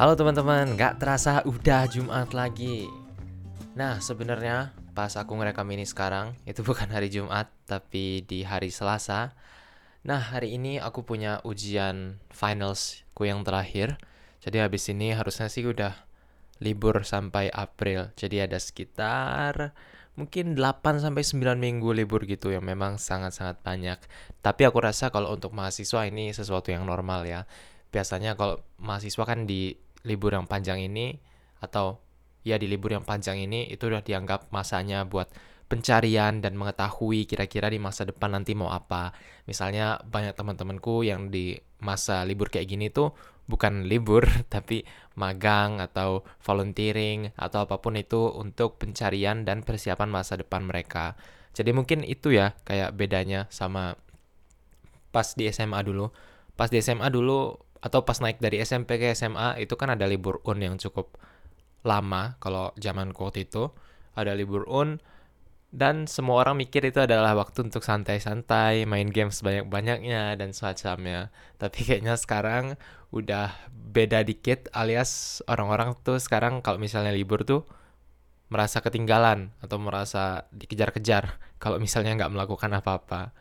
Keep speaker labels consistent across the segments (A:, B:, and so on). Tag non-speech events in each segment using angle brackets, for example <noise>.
A: Halo teman-teman, gak terasa udah Jumat lagi. Nah, sebenarnya pas aku ngerekam ini sekarang, itu bukan hari Jumat, tapi di hari Selasa. Nah, hari ini aku punya ujian finalsku yang terakhir. Jadi habis ini harusnya sih udah libur sampai April. Jadi ada sekitar mungkin 8 sampai 9 minggu libur gitu yang memang sangat-sangat banyak. Tapi aku rasa kalau untuk mahasiswa ini sesuatu yang normal ya. Biasanya kalau mahasiswa kan di libur yang panjang ini atau ya di libur yang panjang ini itu udah dianggap masanya buat pencarian dan mengetahui kira-kira di masa depan nanti mau apa. Misalnya banyak teman-temanku yang di masa libur kayak gini tuh bukan libur <laughs> tapi magang atau volunteering atau apa pun itu untuk pencarian dan persiapan masa depan mereka. Jadi mungkin itu ya kayak bedanya sama pas di SMA dulu. Pas di SMA dulu atau pas naik dari SMP ke SMA itu kan ada libur un yang cukup lama kalau zaman waktu itu. Ada libur un dan semua orang mikir itu adalah waktu untuk santai-santai main game sebanyak-banyaknya dan semacamnya. Tapi <laughs> kayaknya sekarang udah beda dikit alias orang-orang tuh sekarang kalau misalnya libur tuh merasa ketinggalan atau merasa dikejar-kejar <laughs> kalau misalnya nggak melakukan apa-apa.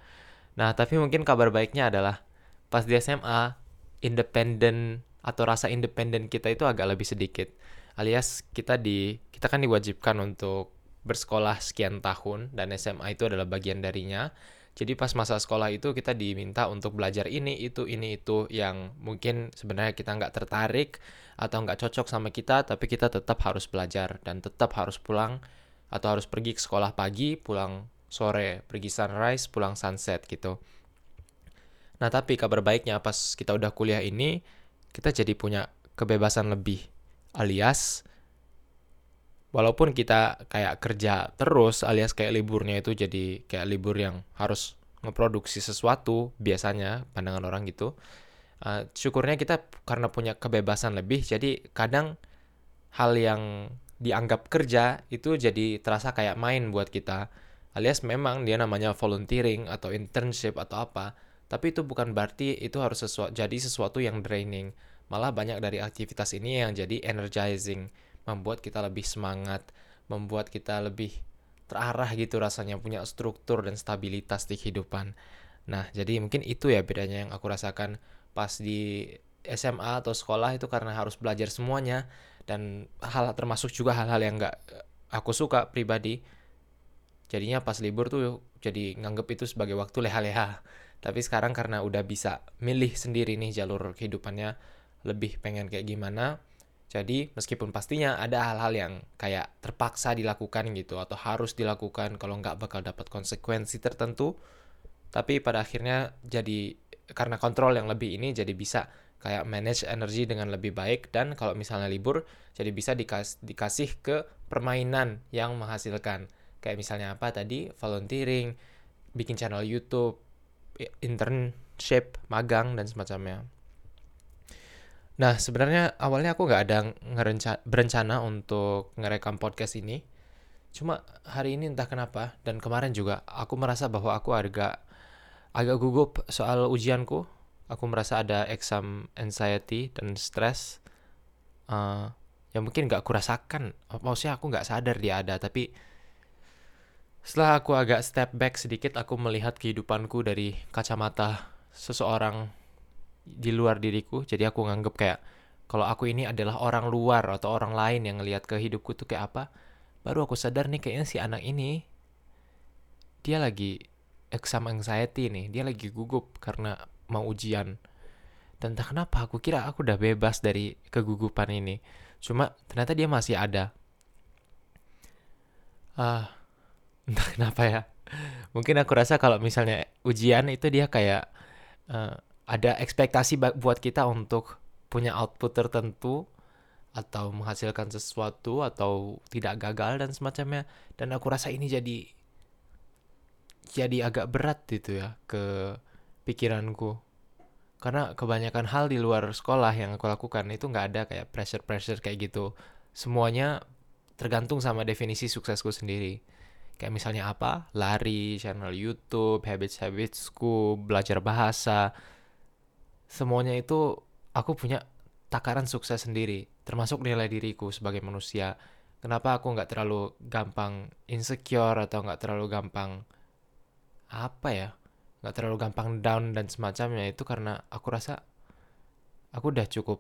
A: Nah tapi mungkin kabar baiknya adalah pas di SMA independen atau rasa independen kita itu agak lebih sedikit. Alias kita di kita kan diwajibkan untuk bersekolah sekian tahun dan SMA itu adalah bagian darinya. Jadi pas masa sekolah itu kita diminta untuk belajar ini, itu, ini, itu yang mungkin sebenarnya kita nggak tertarik atau nggak cocok sama kita, tapi kita tetap harus belajar dan tetap harus pulang atau harus pergi ke sekolah pagi, pulang sore, pergi sunrise, pulang sunset gitu. Nah, tapi kabar baiknya pas kita udah kuliah ini, kita jadi punya kebebasan lebih. Alias, walaupun kita kayak kerja terus, alias kayak liburnya itu jadi kayak libur yang harus ngeproduksi sesuatu, biasanya pandangan orang gitu. Uh, syukurnya kita karena punya kebebasan lebih, jadi kadang hal yang dianggap kerja itu jadi terasa kayak main buat kita. Alias memang dia namanya volunteering atau internship atau apa, tapi itu bukan berarti itu harus sesuatu, jadi sesuatu yang draining. Malah banyak dari aktivitas ini yang jadi energizing, membuat kita lebih semangat, membuat kita lebih terarah gitu rasanya, punya struktur dan stabilitas di kehidupan. Nah, jadi mungkin itu ya bedanya yang aku rasakan pas di SMA atau sekolah itu karena harus belajar semuanya dan hal termasuk juga hal-hal yang nggak aku suka pribadi. Jadinya pas libur tuh jadi nganggep itu sebagai waktu leha-leha tapi sekarang karena udah bisa milih sendiri nih jalur kehidupannya lebih pengen kayak gimana. Jadi meskipun pastinya ada hal-hal yang kayak terpaksa dilakukan gitu atau harus dilakukan kalau nggak bakal dapat konsekuensi tertentu tapi pada akhirnya jadi karena kontrol yang lebih ini jadi bisa kayak manage energi dengan lebih baik. Dan kalau misalnya libur jadi bisa dikas dikasih ke permainan yang menghasilkan. Kayak misalnya apa tadi? Volunteering bikin channel YouTube internship, magang dan semacamnya. Nah, sebenarnya awalnya aku nggak ada berencana untuk ngerekam podcast ini. Cuma hari ini entah kenapa dan kemarin juga aku merasa bahwa aku agak agak gugup soal ujianku. Aku merasa ada exam anxiety dan stress uh, yang mungkin nggak aku rasakan. Maksudnya aku nggak sadar dia ada, tapi setelah aku agak step back sedikit, aku melihat kehidupanku dari kacamata seseorang di luar diriku. Jadi aku nganggep kayak kalau aku ini adalah orang luar atau orang lain yang ngelihat ke hidupku tuh kayak apa. Baru aku sadar nih kayaknya si anak ini dia lagi exam anxiety nih. Dia lagi gugup karena mau ujian. Dan entah kenapa aku kira aku udah bebas dari kegugupan ini. Cuma ternyata dia masih ada. Ah, uh, entah <laughs> kenapa ya. Mungkin aku rasa kalau misalnya ujian itu dia kayak uh, ada ekspektasi buat kita untuk punya output tertentu atau menghasilkan sesuatu atau tidak gagal dan semacamnya. Dan aku rasa ini jadi jadi agak berat gitu ya ke pikiranku. Karena kebanyakan hal di luar sekolah yang aku lakukan itu nggak ada kayak pressure pressure kayak gitu. Semuanya tergantung sama definisi suksesku sendiri Kayak misalnya apa? Lari, channel YouTube, habits-habitsku, belajar bahasa. Semuanya itu aku punya takaran sukses sendiri, termasuk nilai diriku sebagai manusia. Kenapa aku nggak terlalu gampang insecure atau nggak terlalu gampang apa ya, nggak terlalu gampang down dan semacamnya itu karena aku rasa aku udah cukup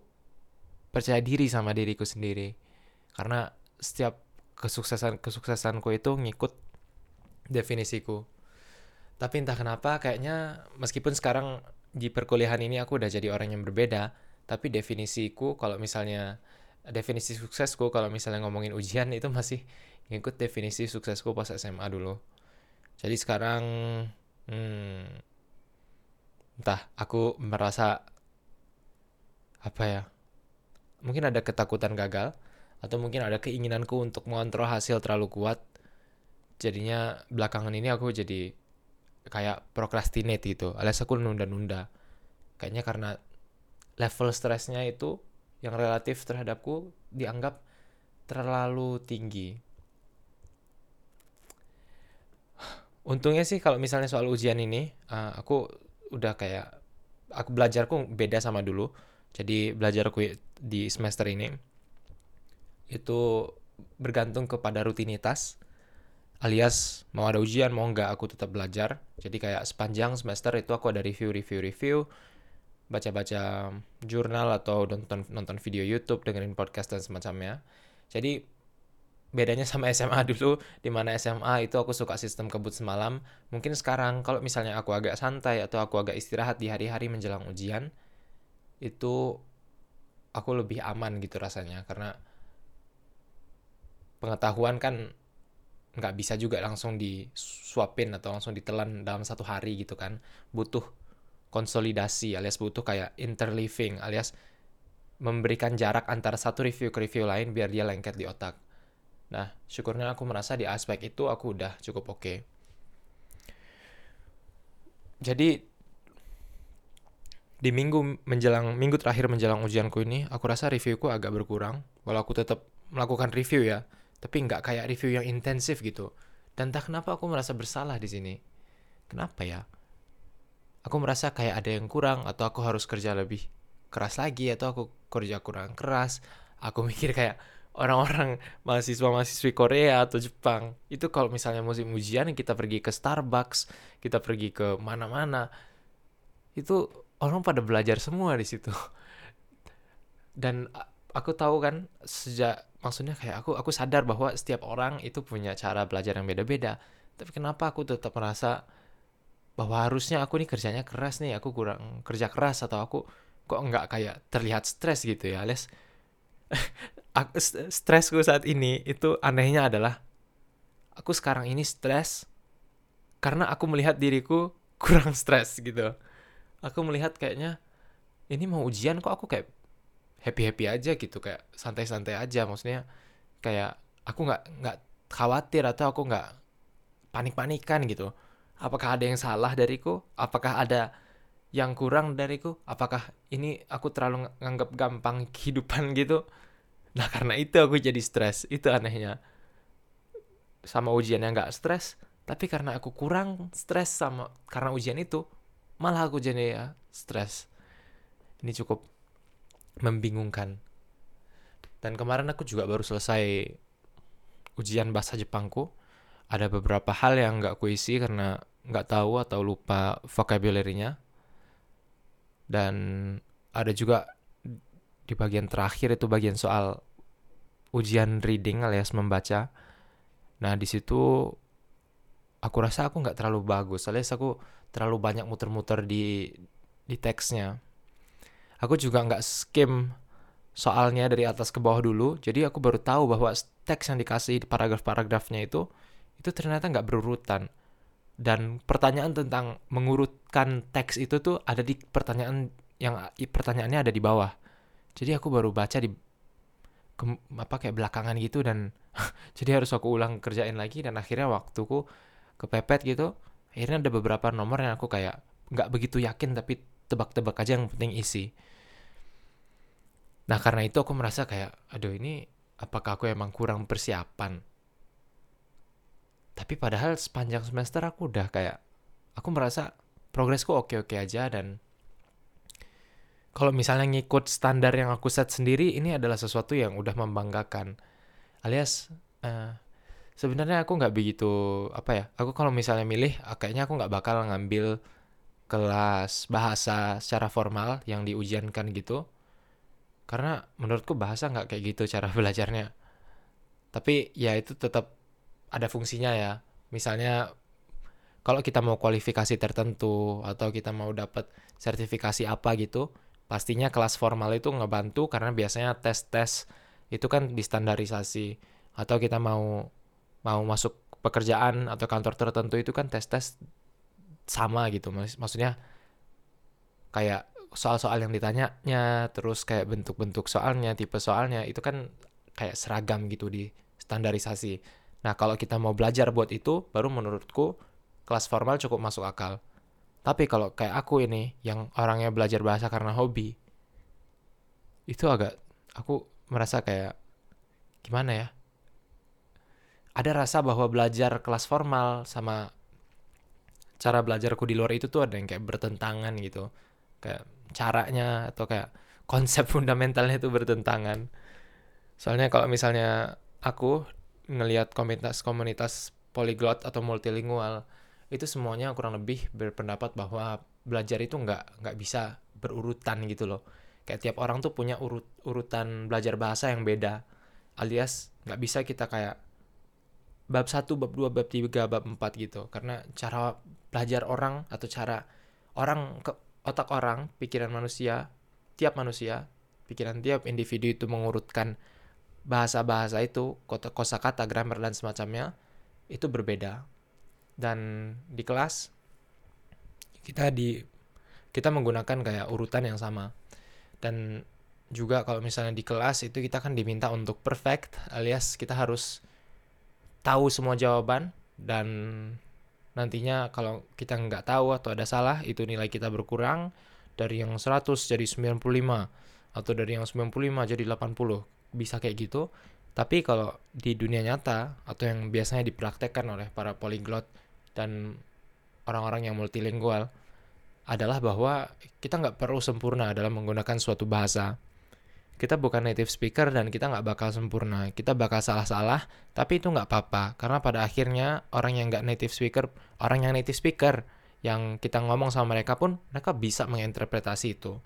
A: percaya diri sama diriku sendiri. Karena setiap kesuksesan kesuksesanku itu ngikut definisiku. Tapi entah kenapa kayaknya meskipun sekarang di perkuliahan ini aku udah jadi orang yang berbeda, tapi definisiku kalau misalnya definisi suksesku kalau misalnya ngomongin ujian itu masih ngikut definisi suksesku pas SMA dulu. Jadi sekarang hmm, entah aku merasa apa ya? Mungkin ada ketakutan gagal atau mungkin ada keinginanku untuk mengontrol hasil terlalu kuat. Jadinya belakangan ini aku jadi kayak procrastinate gitu alias aku nunda-nunda. Kayaknya karena level stresnya itu yang relatif terhadapku dianggap terlalu tinggi. Untungnya sih kalau misalnya soal ujian ini uh, aku udah kayak aku belajarku beda sama dulu. Jadi belajarku di semester ini itu bergantung kepada rutinitas alias mau ada ujian mau nggak aku tetap belajar. Jadi kayak sepanjang semester itu aku ada review review review. Baca-baca jurnal atau nonton nonton video YouTube dengerin podcast dan semacamnya. Jadi bedanya sama <laughs> SMA dulu di mana SMA itu aku suka sistem kebut semalam. Mungkin sekarang kalau misalnya aku agak santai atau aku agak istirahat di hari-hari menjelang ujian itu aku lebih aman gitu rasanya. Karena pengetahuan kan nggak bisa juga langsung disuapin atau langsung ditelan dalam satu hari gitu kan. Butuh konsolidasi alias butuh kayak interleaving alias memberikan jarak antara satu review ke review lain biar dia lengket di otak. Nah syukurnya aku merasa di aspek itu aku udah cukup oke. Okay. jadi di minggu menjelang minggu terakhir menjelang ujianku ini aku rasa reviewku agak berkurang. Walau aku tetap melakukan review ya tapi nggak kayak review yang intensif gitu. Dan tak kenapa aku merasa bersalah di sini. Kenapa ya? Aku merasa kayak ada yang kurang atau aku harus kerja lebih keras lagi atau aku kerja kurang keras. Aku <laughs> mikir kayak orang-orang <laughs> mahasiswa-mahasiswi Korea atau Jepang itu kalau misalnya musim ujian kita pergi ke Starbucks, kita pergi ke mana-mana, itu orang pada belajar semua di situ. <laughs> Dan aku tahu kan sejak maksudnya kayak aku aku sadar bahwa setiap orang itu punya cara belajar yang beda-beda. Tapi kenapa aku tetap merasa bahwa harusnya aku nih kerjanya keras nih aku kurang kerja keras atau aku kok nggak kayak terlihat stres gitu ya les <laughs> stresku saat ini itu anehnya adalah aku sekarang ini stres karena aku melihat diriku <laughs> kurang stres gitu. Aku melihat kayaknya ini mau ujian kok aku kayak happy happy aja gitu kayak santai santai aja. Maksudnya kayak aku nggak nggak khawatir atau aku nggak panik panikan gitu. Apakah ada yang salah dariku? Apakah ada yang kurang dariku? Apakah ini aku terlalu nganggap gampang <laughs> kehidupan gitu? Nah karena itu aku jadi stres. Itu anehnya. Sama ujian yang nggak stres tapi karena aku kurang stres sama karena ujian itu malah aku jadi ya stres. Ini cukup membingungkan. Dan kemarin aku juga baru selesai ujian bahasa Jepangku. Ada beberapa hal yang nggak kuisi karena nggak tahu atau lupa vocabulary-nya. Dan ada juga di bagian terakhir itu bagian soal ujian reading alias membaca. Nah di situ aku rasa aku nggak terlalu bagus alias aku terlalu banyak muter-muter di di teksnya aku juga nggak skim soalnya dari atas ke bawah dulu. Jadi aku baru tahu bahwa teks yang dikasih paragraf-paragrafnya itu itu ternyata nggak berurutan. Dan pertanyaan tentang mengurutkan teks itu tuh ada di pertanyaan yang pertanyaannya ada di bawah. Jadi aku baru baca di ke, apa kayak belakangan gitu dan <laughs> jadi harus aku ulang kerjain lagi dan akhirnya waktuku kepepet gitu. Akhirnya ada beberapa nomor yang aku kayak nggak begitu yakin tapi tebak-tebak aja yang penting isi Nah karena itu aku merasa kayak, aduh ini apakah aku emang kurang persiapan? Tapi padahal sepanjang semester aku udah kayak, aku merasa progresku oke-oke aja dan kalau misalnya ngikut standar yang aku set sendiri ini adalah sesuatu yang udah membanggakan alias uh, sebenarnya aku nggak begitu apa ya aku kalau misalnya milih ah, kayaknya aku nggak bakal ngambil kelas bahasa secara formal yang diujiankan gitu. Karena menurutku bahasa nggak kayak gitu cara <laughs> belajarnya. Tapi ya itu tetap ada fungsinya ya. Misalnya kalau kita mau kualifikasi tertentu atau kita mau dapat sertifikasi apa gitu pastinya kelas formal itu ngebantu karena biasanya tes-tes itu kan distandarisasi. Atau kita mau mau masuk pekerjaan atau kantor tertentu itu kan tes-tes sama gitu maksudnya kayak soal-soal yang ditanyanya terus kayak bentuk-bentuk soalnya tipe soalnya itu kan kayak seragam gitu di standarisasi nah kalau kita mau belajar buat itu baru menurutku kelas formal cukup masuk akal tapi kalau kayak aku ini, yang orangnya belajar bahasa karena hobi, itu agak, aku merasa kayak, gimana ya? Ada rasa bahwa belajar kelas formal sama cara belajarku di luar itu tuh ada yang kayak bertentangan gitu. Kayak caranya atau kayak konsep <laughs> fundamentalnya itu bertentangan. Soalnya kalau misalnya aku ngelihat komunitas-komunitas polyglot atau multilingual, itu semuanya kurang lebih berpendapat bahwa belajar itu nggak nggak bisa berurutan gitu loh kayak tiap orang tuh punya urut urutan belajar bahasa yang beda alias nggak bisa kita kayak bab satu bab dua bab tiga bab empat gitu karena cara belajar orang atau cara orang ke otak orang pikiran manusia tiap manusia pikiran tiap individu itu mengurutkan bahasa-bahasa itu kosa kata grammar dan semacamnya itu berbeda. Dan di kelas kita di kita menggunakan kayak urutan yang sama. Dan juga kalau misalnya di kelas itu kita kan diminta untuk perfect alias kita harus tahu semua jawaban dan nantinya kalau kita nggak tahu atau ada salah itu nilai kita berkurang dari yang 100 jadi 95 atau dari yang 95 jadi 80 bisa kayak gitu tapi kalau di dunia nyata atau yang biasanya dipraktekkan oleh para polyglot dan orang-orang yang multilingual adalah bahwa kita nggak perlu sempurna dalam menggunakan suatu bahasa. Kita bukan native speaker dan kita nggak bakal sempurna. Kita bakal salah-salah, tapi itu nggak apa-apa. Karena pada akhirnya orang yang nggak native speaker, orang yang native speaker, yang kita ngomong sama mereka pun, mereka bisa menginterpretasi itu.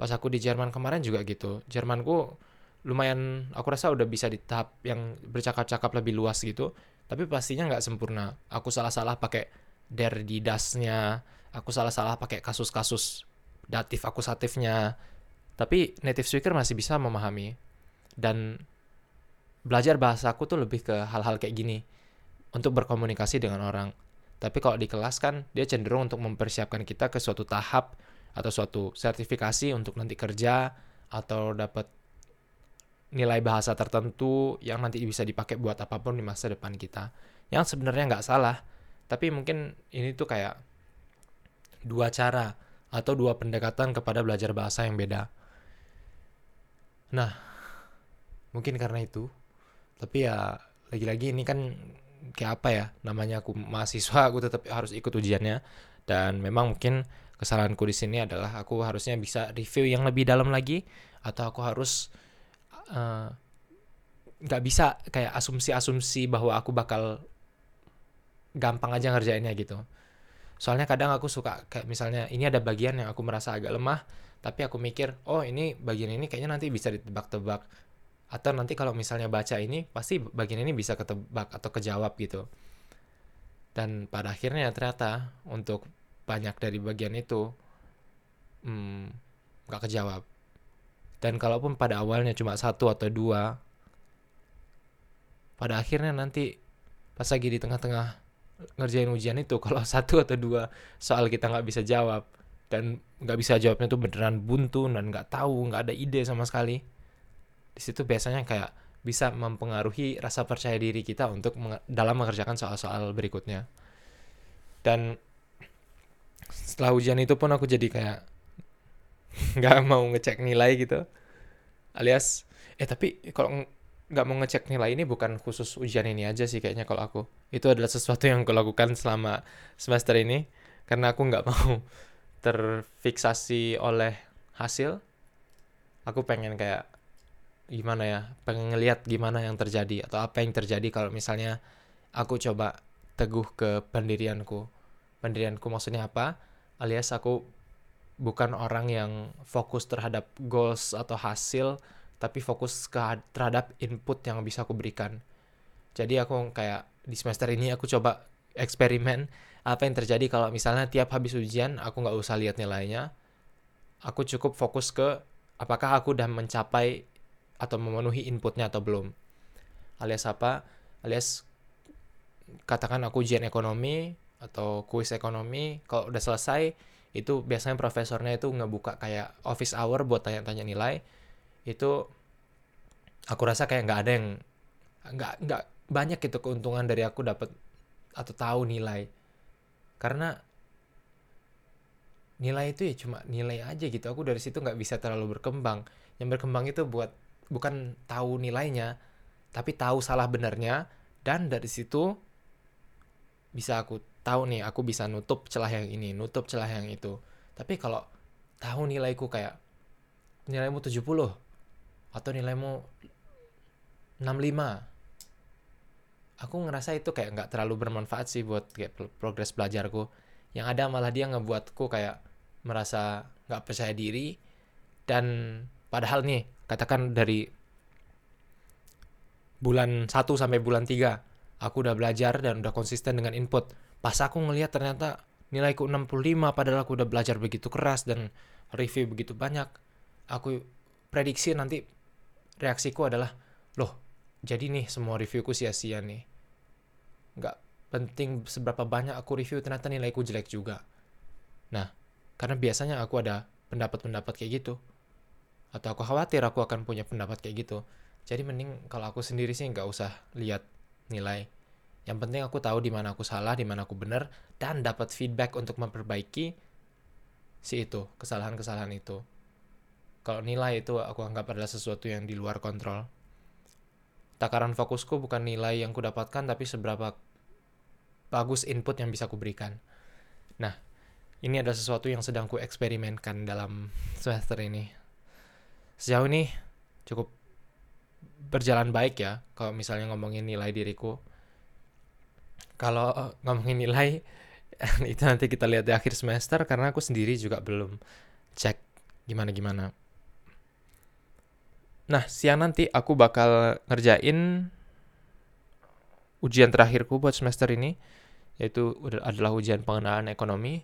A: Pas aku di Jerman kemarin juga gitu. Jermanku lumayan, aku rasa udah bisa di tahap yang bercakap-cakap lebih luas gitu tapi pastinya nggak sempurna aku salah-salah pakai der di dasnya aku salah-salah pakai kasus-kasus datif akusatifnya tapi native speaker masih bisa memahami dan belajar bahasa aku tuh lebih ke hal-hal kayak gini untuk berkomunikasi dengan orang tapi kalau di kelas kan dia cenderung untuk mempersiapkan kita ke suatu tahap atau suatu sertifikasi untuk nanti kerja atau dapat nilai bahasa tertentu yang nanti bisa dipakai buat apa pun di masa depan kita. Yang sebenarnya nggak salah, tapi mungkin ini tuh kayak dua cara atau dua pendekatan kepada belajar bahasa yang beda. Nah, mungkin karena itu. Tapi ya lagi-lagi ini kan kayak apa ya namanya aku mahasiswa aku tetap harus ikut ujiannya dan memang mungkin kesalahanku di sini adalah aku harusnya bisa review yang lebih dalam lagi atau aku harus Eh, nggak uh, bisa kayak asumsi-asumsi bahwa aku bakal gampang aja ngerjainnya gitu. Soalnya kadang aku suka kayak misalnya ini ada bagian yang aku merasa agak lemah, tapi aku mikir, oh ini bagian ini kayaknya nanti bisa ditebak-tebak. Atau nanti kalau misalnya baca ini, pasti bagian ini bisa ketebak atau kejawab gitu. Dan pada akhirnya ternyata untuk banyak dari bagian itu, hmm, nggak kejawab dan kalaupun pada awalnya cuma satu atau dua, pada akhirnya nanti pas lagi di tengah-tengah ngerjain ujian itu, <laughs> kalau satu atau dua soal kita nggak bisa jawab dan nggak bisa jawabnya tuh beneran buntu dan nggak tahu, nggak ada ide sama sekali, di situ biasanya kayak bisa mempengaruhi rasa percaya diri kita untuk dalam mengerjakan soal-soal berikutnya. Dan setelah ujian itu pun aku jadi kayak <laughs> nggak mau ngecek nilai gitu. Alias eh tapi kalau nggak mau ngecek nilai ini bukan khusus ujian ini aja sih kayaknya kalau aku. Itu adalah sesuatu yang aku lakukan selama semester ini. Karena aku nggak <laughs> mau terfiksasi oleh hasil aku pengen kayak gimana ya pengen ngeliat gimana yang terjadi atau apa yang terjadi kalau misalnya aku coba teguh ke pendirianku. Pendirianku maksudnya apa? Alias aku bukan orang yang fokus terhadap goals atau hasil tapi fokus ke terhadap input yang bisa aku berikan. Jadi aku kayak di semester ini aku coba eksperimen apa yang terjadi kalau misalnya tiap habis ujian aku nggak usah lihat nilainya aku cukup fokus ke apakah aku udah mencapai atau memenuhi inputnya atau belum. Alias apa? Alias katakan aku ujian ekonomi atau kuis ekonomi kalau udah selesai itu biasanya profesornya itu ngebuka kayak office hour buat tanya-tanya nilai itu aku rasa kayak nggak ada yang nggak nggak banyak itu keuntungan dari aku dapat atau tahu nilai karena nilai itu ya cuma nilai aja gitu. Aku dari situ nggak bisa terlalu berkembang. Yang berkembang itu buat bukan tahu nilainya tapi tahu salah benarnya. Dan dari situ bisa aku tahu nih aku bisa nutup celah yang ini nutup celah yang itu. Tapi kalau tahu nilaiku kayak nilaimu 70 atau nilaimu 65 aku ngerasa itu kayak nggak terlalu bermanfaat sih buat kayak progres belajarku yang ada malah dia ngebuatku kayak merasa nggak percaya diri dan padahal nih katakan dari bulan 1 sampai bulan 3 aku udah belajar dan udah konsisten dengan input. Pas aku ngelihat ternyata nilaiku 65 padahal aku udah belajar begitu keras dan review begitu banyak. Aku prediksi nanti reaksiku adalah, loh jadi nih semua reviewku sia-sia nih. Nggak penting seberapa banyak aku review ternyata nilaiku jelek juga. Nah, karena biasanya aku ada pendapat-pendapat kayak gitu. Atau aku khawatir aku akan punya pendapat kayak gitu. Jadi mending kalau aku sendiri sih nggak usah lihat nilai. Yang penting aku tahu di mana aku salah, di mana aku benar, dan dapat feedback untuk memperbaiki si itu, kesalahan-kesalahan itu. Kalau nilai itu aku anggap adalah sesuatu yang di luar kontrol. Takaran fokusku bukan nilai yang kudapatkan, tapi seberapa bagus input yang bisa kuberikan. Nah, ini adalah sesuatu yang sedang ku eksperimenkan dalam semester ini. Sejauh ini cukup berjalan baik ya kalau misalnya ngomongin nilai diriku kalau ngomongin nilai <laughs> itu nanti kita lihat di akhir semester karena aku sendiri juga belum cek gimana gimana nah siang nanti aku bakal ngerjain ujian terakhirku buat semester ini yaitu adalah ujian pengenalan ekonomi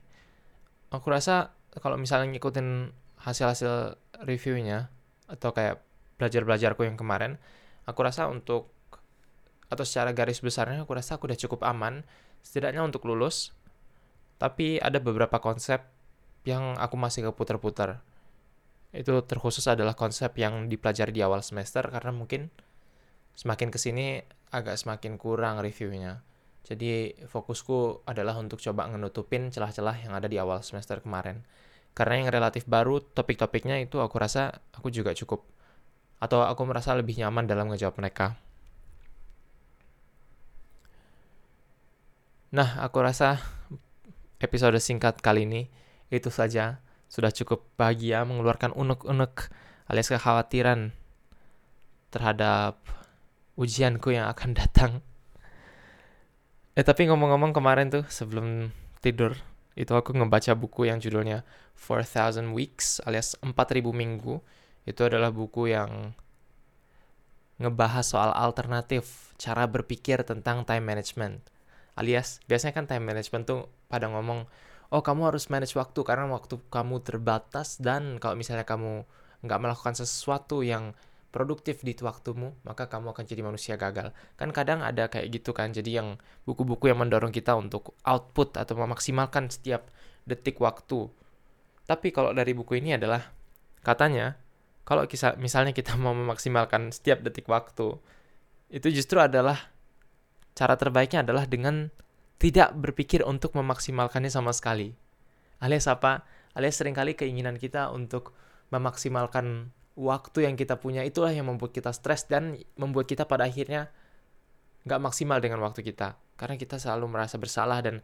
A: aku rasa kalau misalnya ngikutin hasil-hasil reviewnya atau kayak belajar-belajarku yang kemarin, aku rasa untuk atau secara garis besarnya aku rasa aku udah cukup aman setidaknya untuk lulus. Tapi ada beberapa konsep yang aku masih keputar-putar. Itu terkhusus adalah konsep yang dipelajari di awal semester karena mungkin semakin ke sini agak semakin kurang reviewnya. Jadi fokusku adalah untuk coba ngenutupin celah-celah yang ada di awal semester kemarin. Karena yang relatif baru, topik-topiknya itu aku rasa aku juga cukup atau aku merasa lebih nyaman dalam ngejawab mereka. Nah, aku rasa episode singkat kali ini itu saja sudah cukup bahagia mengeluarkan unek-unek alias kekhawatiran terhadap ujianku yang akan datang. Eh tapi ngomong-ngomong kemarin tuh sebelum tidur itu aku ngebaca buku yang judulnya 4000 Weeks alias 4000 minggu itu adalah buku yang ngebahas soal alternatif cara berpikir tentang time management. Alias, biasanya kan time management tuh pada ngomong, oh kamu harus manage waktu karena waktu kamu terbatas dan kalau misalnya kamu nggak melakukan sesuatu yang produktif di waktumu, maka kamu akan jadi manusia gagal. Kan kadang ada kayak gitu kan, jadi yang buku-buku yang mendorong kita untuk output atau memaksimalkan setiap detik waktu. Tapi kalau dari buku ini adalah, katanya, kalau kisah, misalnya kita <laughs> mau memaksimalkan setiap detik waktu, itu justru adalah cara terbaiknya adalah dengan tidak berpikir untuk memaksimalkannya sama sekali. Alias apa? Alias sering kali keinginan kita untuk memaksimalkan waktu yang kita punya itulah yang membuat kita stres dan membuat kita pada akhirnya nggak maksimal dengan waktu kita. Karena kita selalu merasa bersalah dan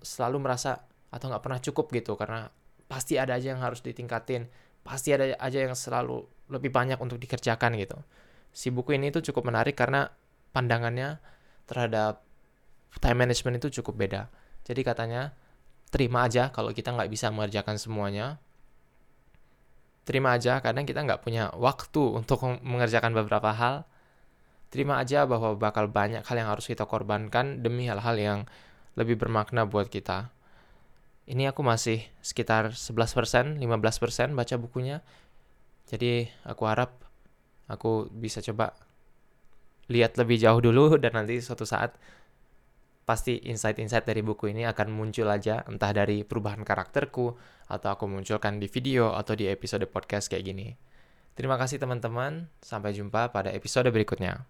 A: selalu merasa atau nggak pernah cukup gitu karena pasti ada aja yang harus ditingkatin pasti ada aja yang selalu lebih banyak untuk dikerjakan gitu. Si buku ini tuh cukup menarik karena pandangannya terhadap time management itu cukup beda. Jadi katanya terima aja kalau kita nggak bisa mengerjakan semuanya. Terima aja kadang kita nggak punya waktu untuk mengerjakan beberapa hal. Terima aja bahwa bakal banyak hal yang harus kita korbankan demi hal-hal yang lebih bermakna buat kita. Ini aku masih sekitar 11%, 15% baca bukunya. Jadi aku harap aku bisa coba lihat lebih jauh dulu dan nanti suatu saat pasti insight-insight dari buku ini akan muncul aja entah dari perubahan karakterku atau aku munculkan di video atau di episode podcast kayak gini. Terima kasih teman-teman, sampai jumpa pada episode berikutnya.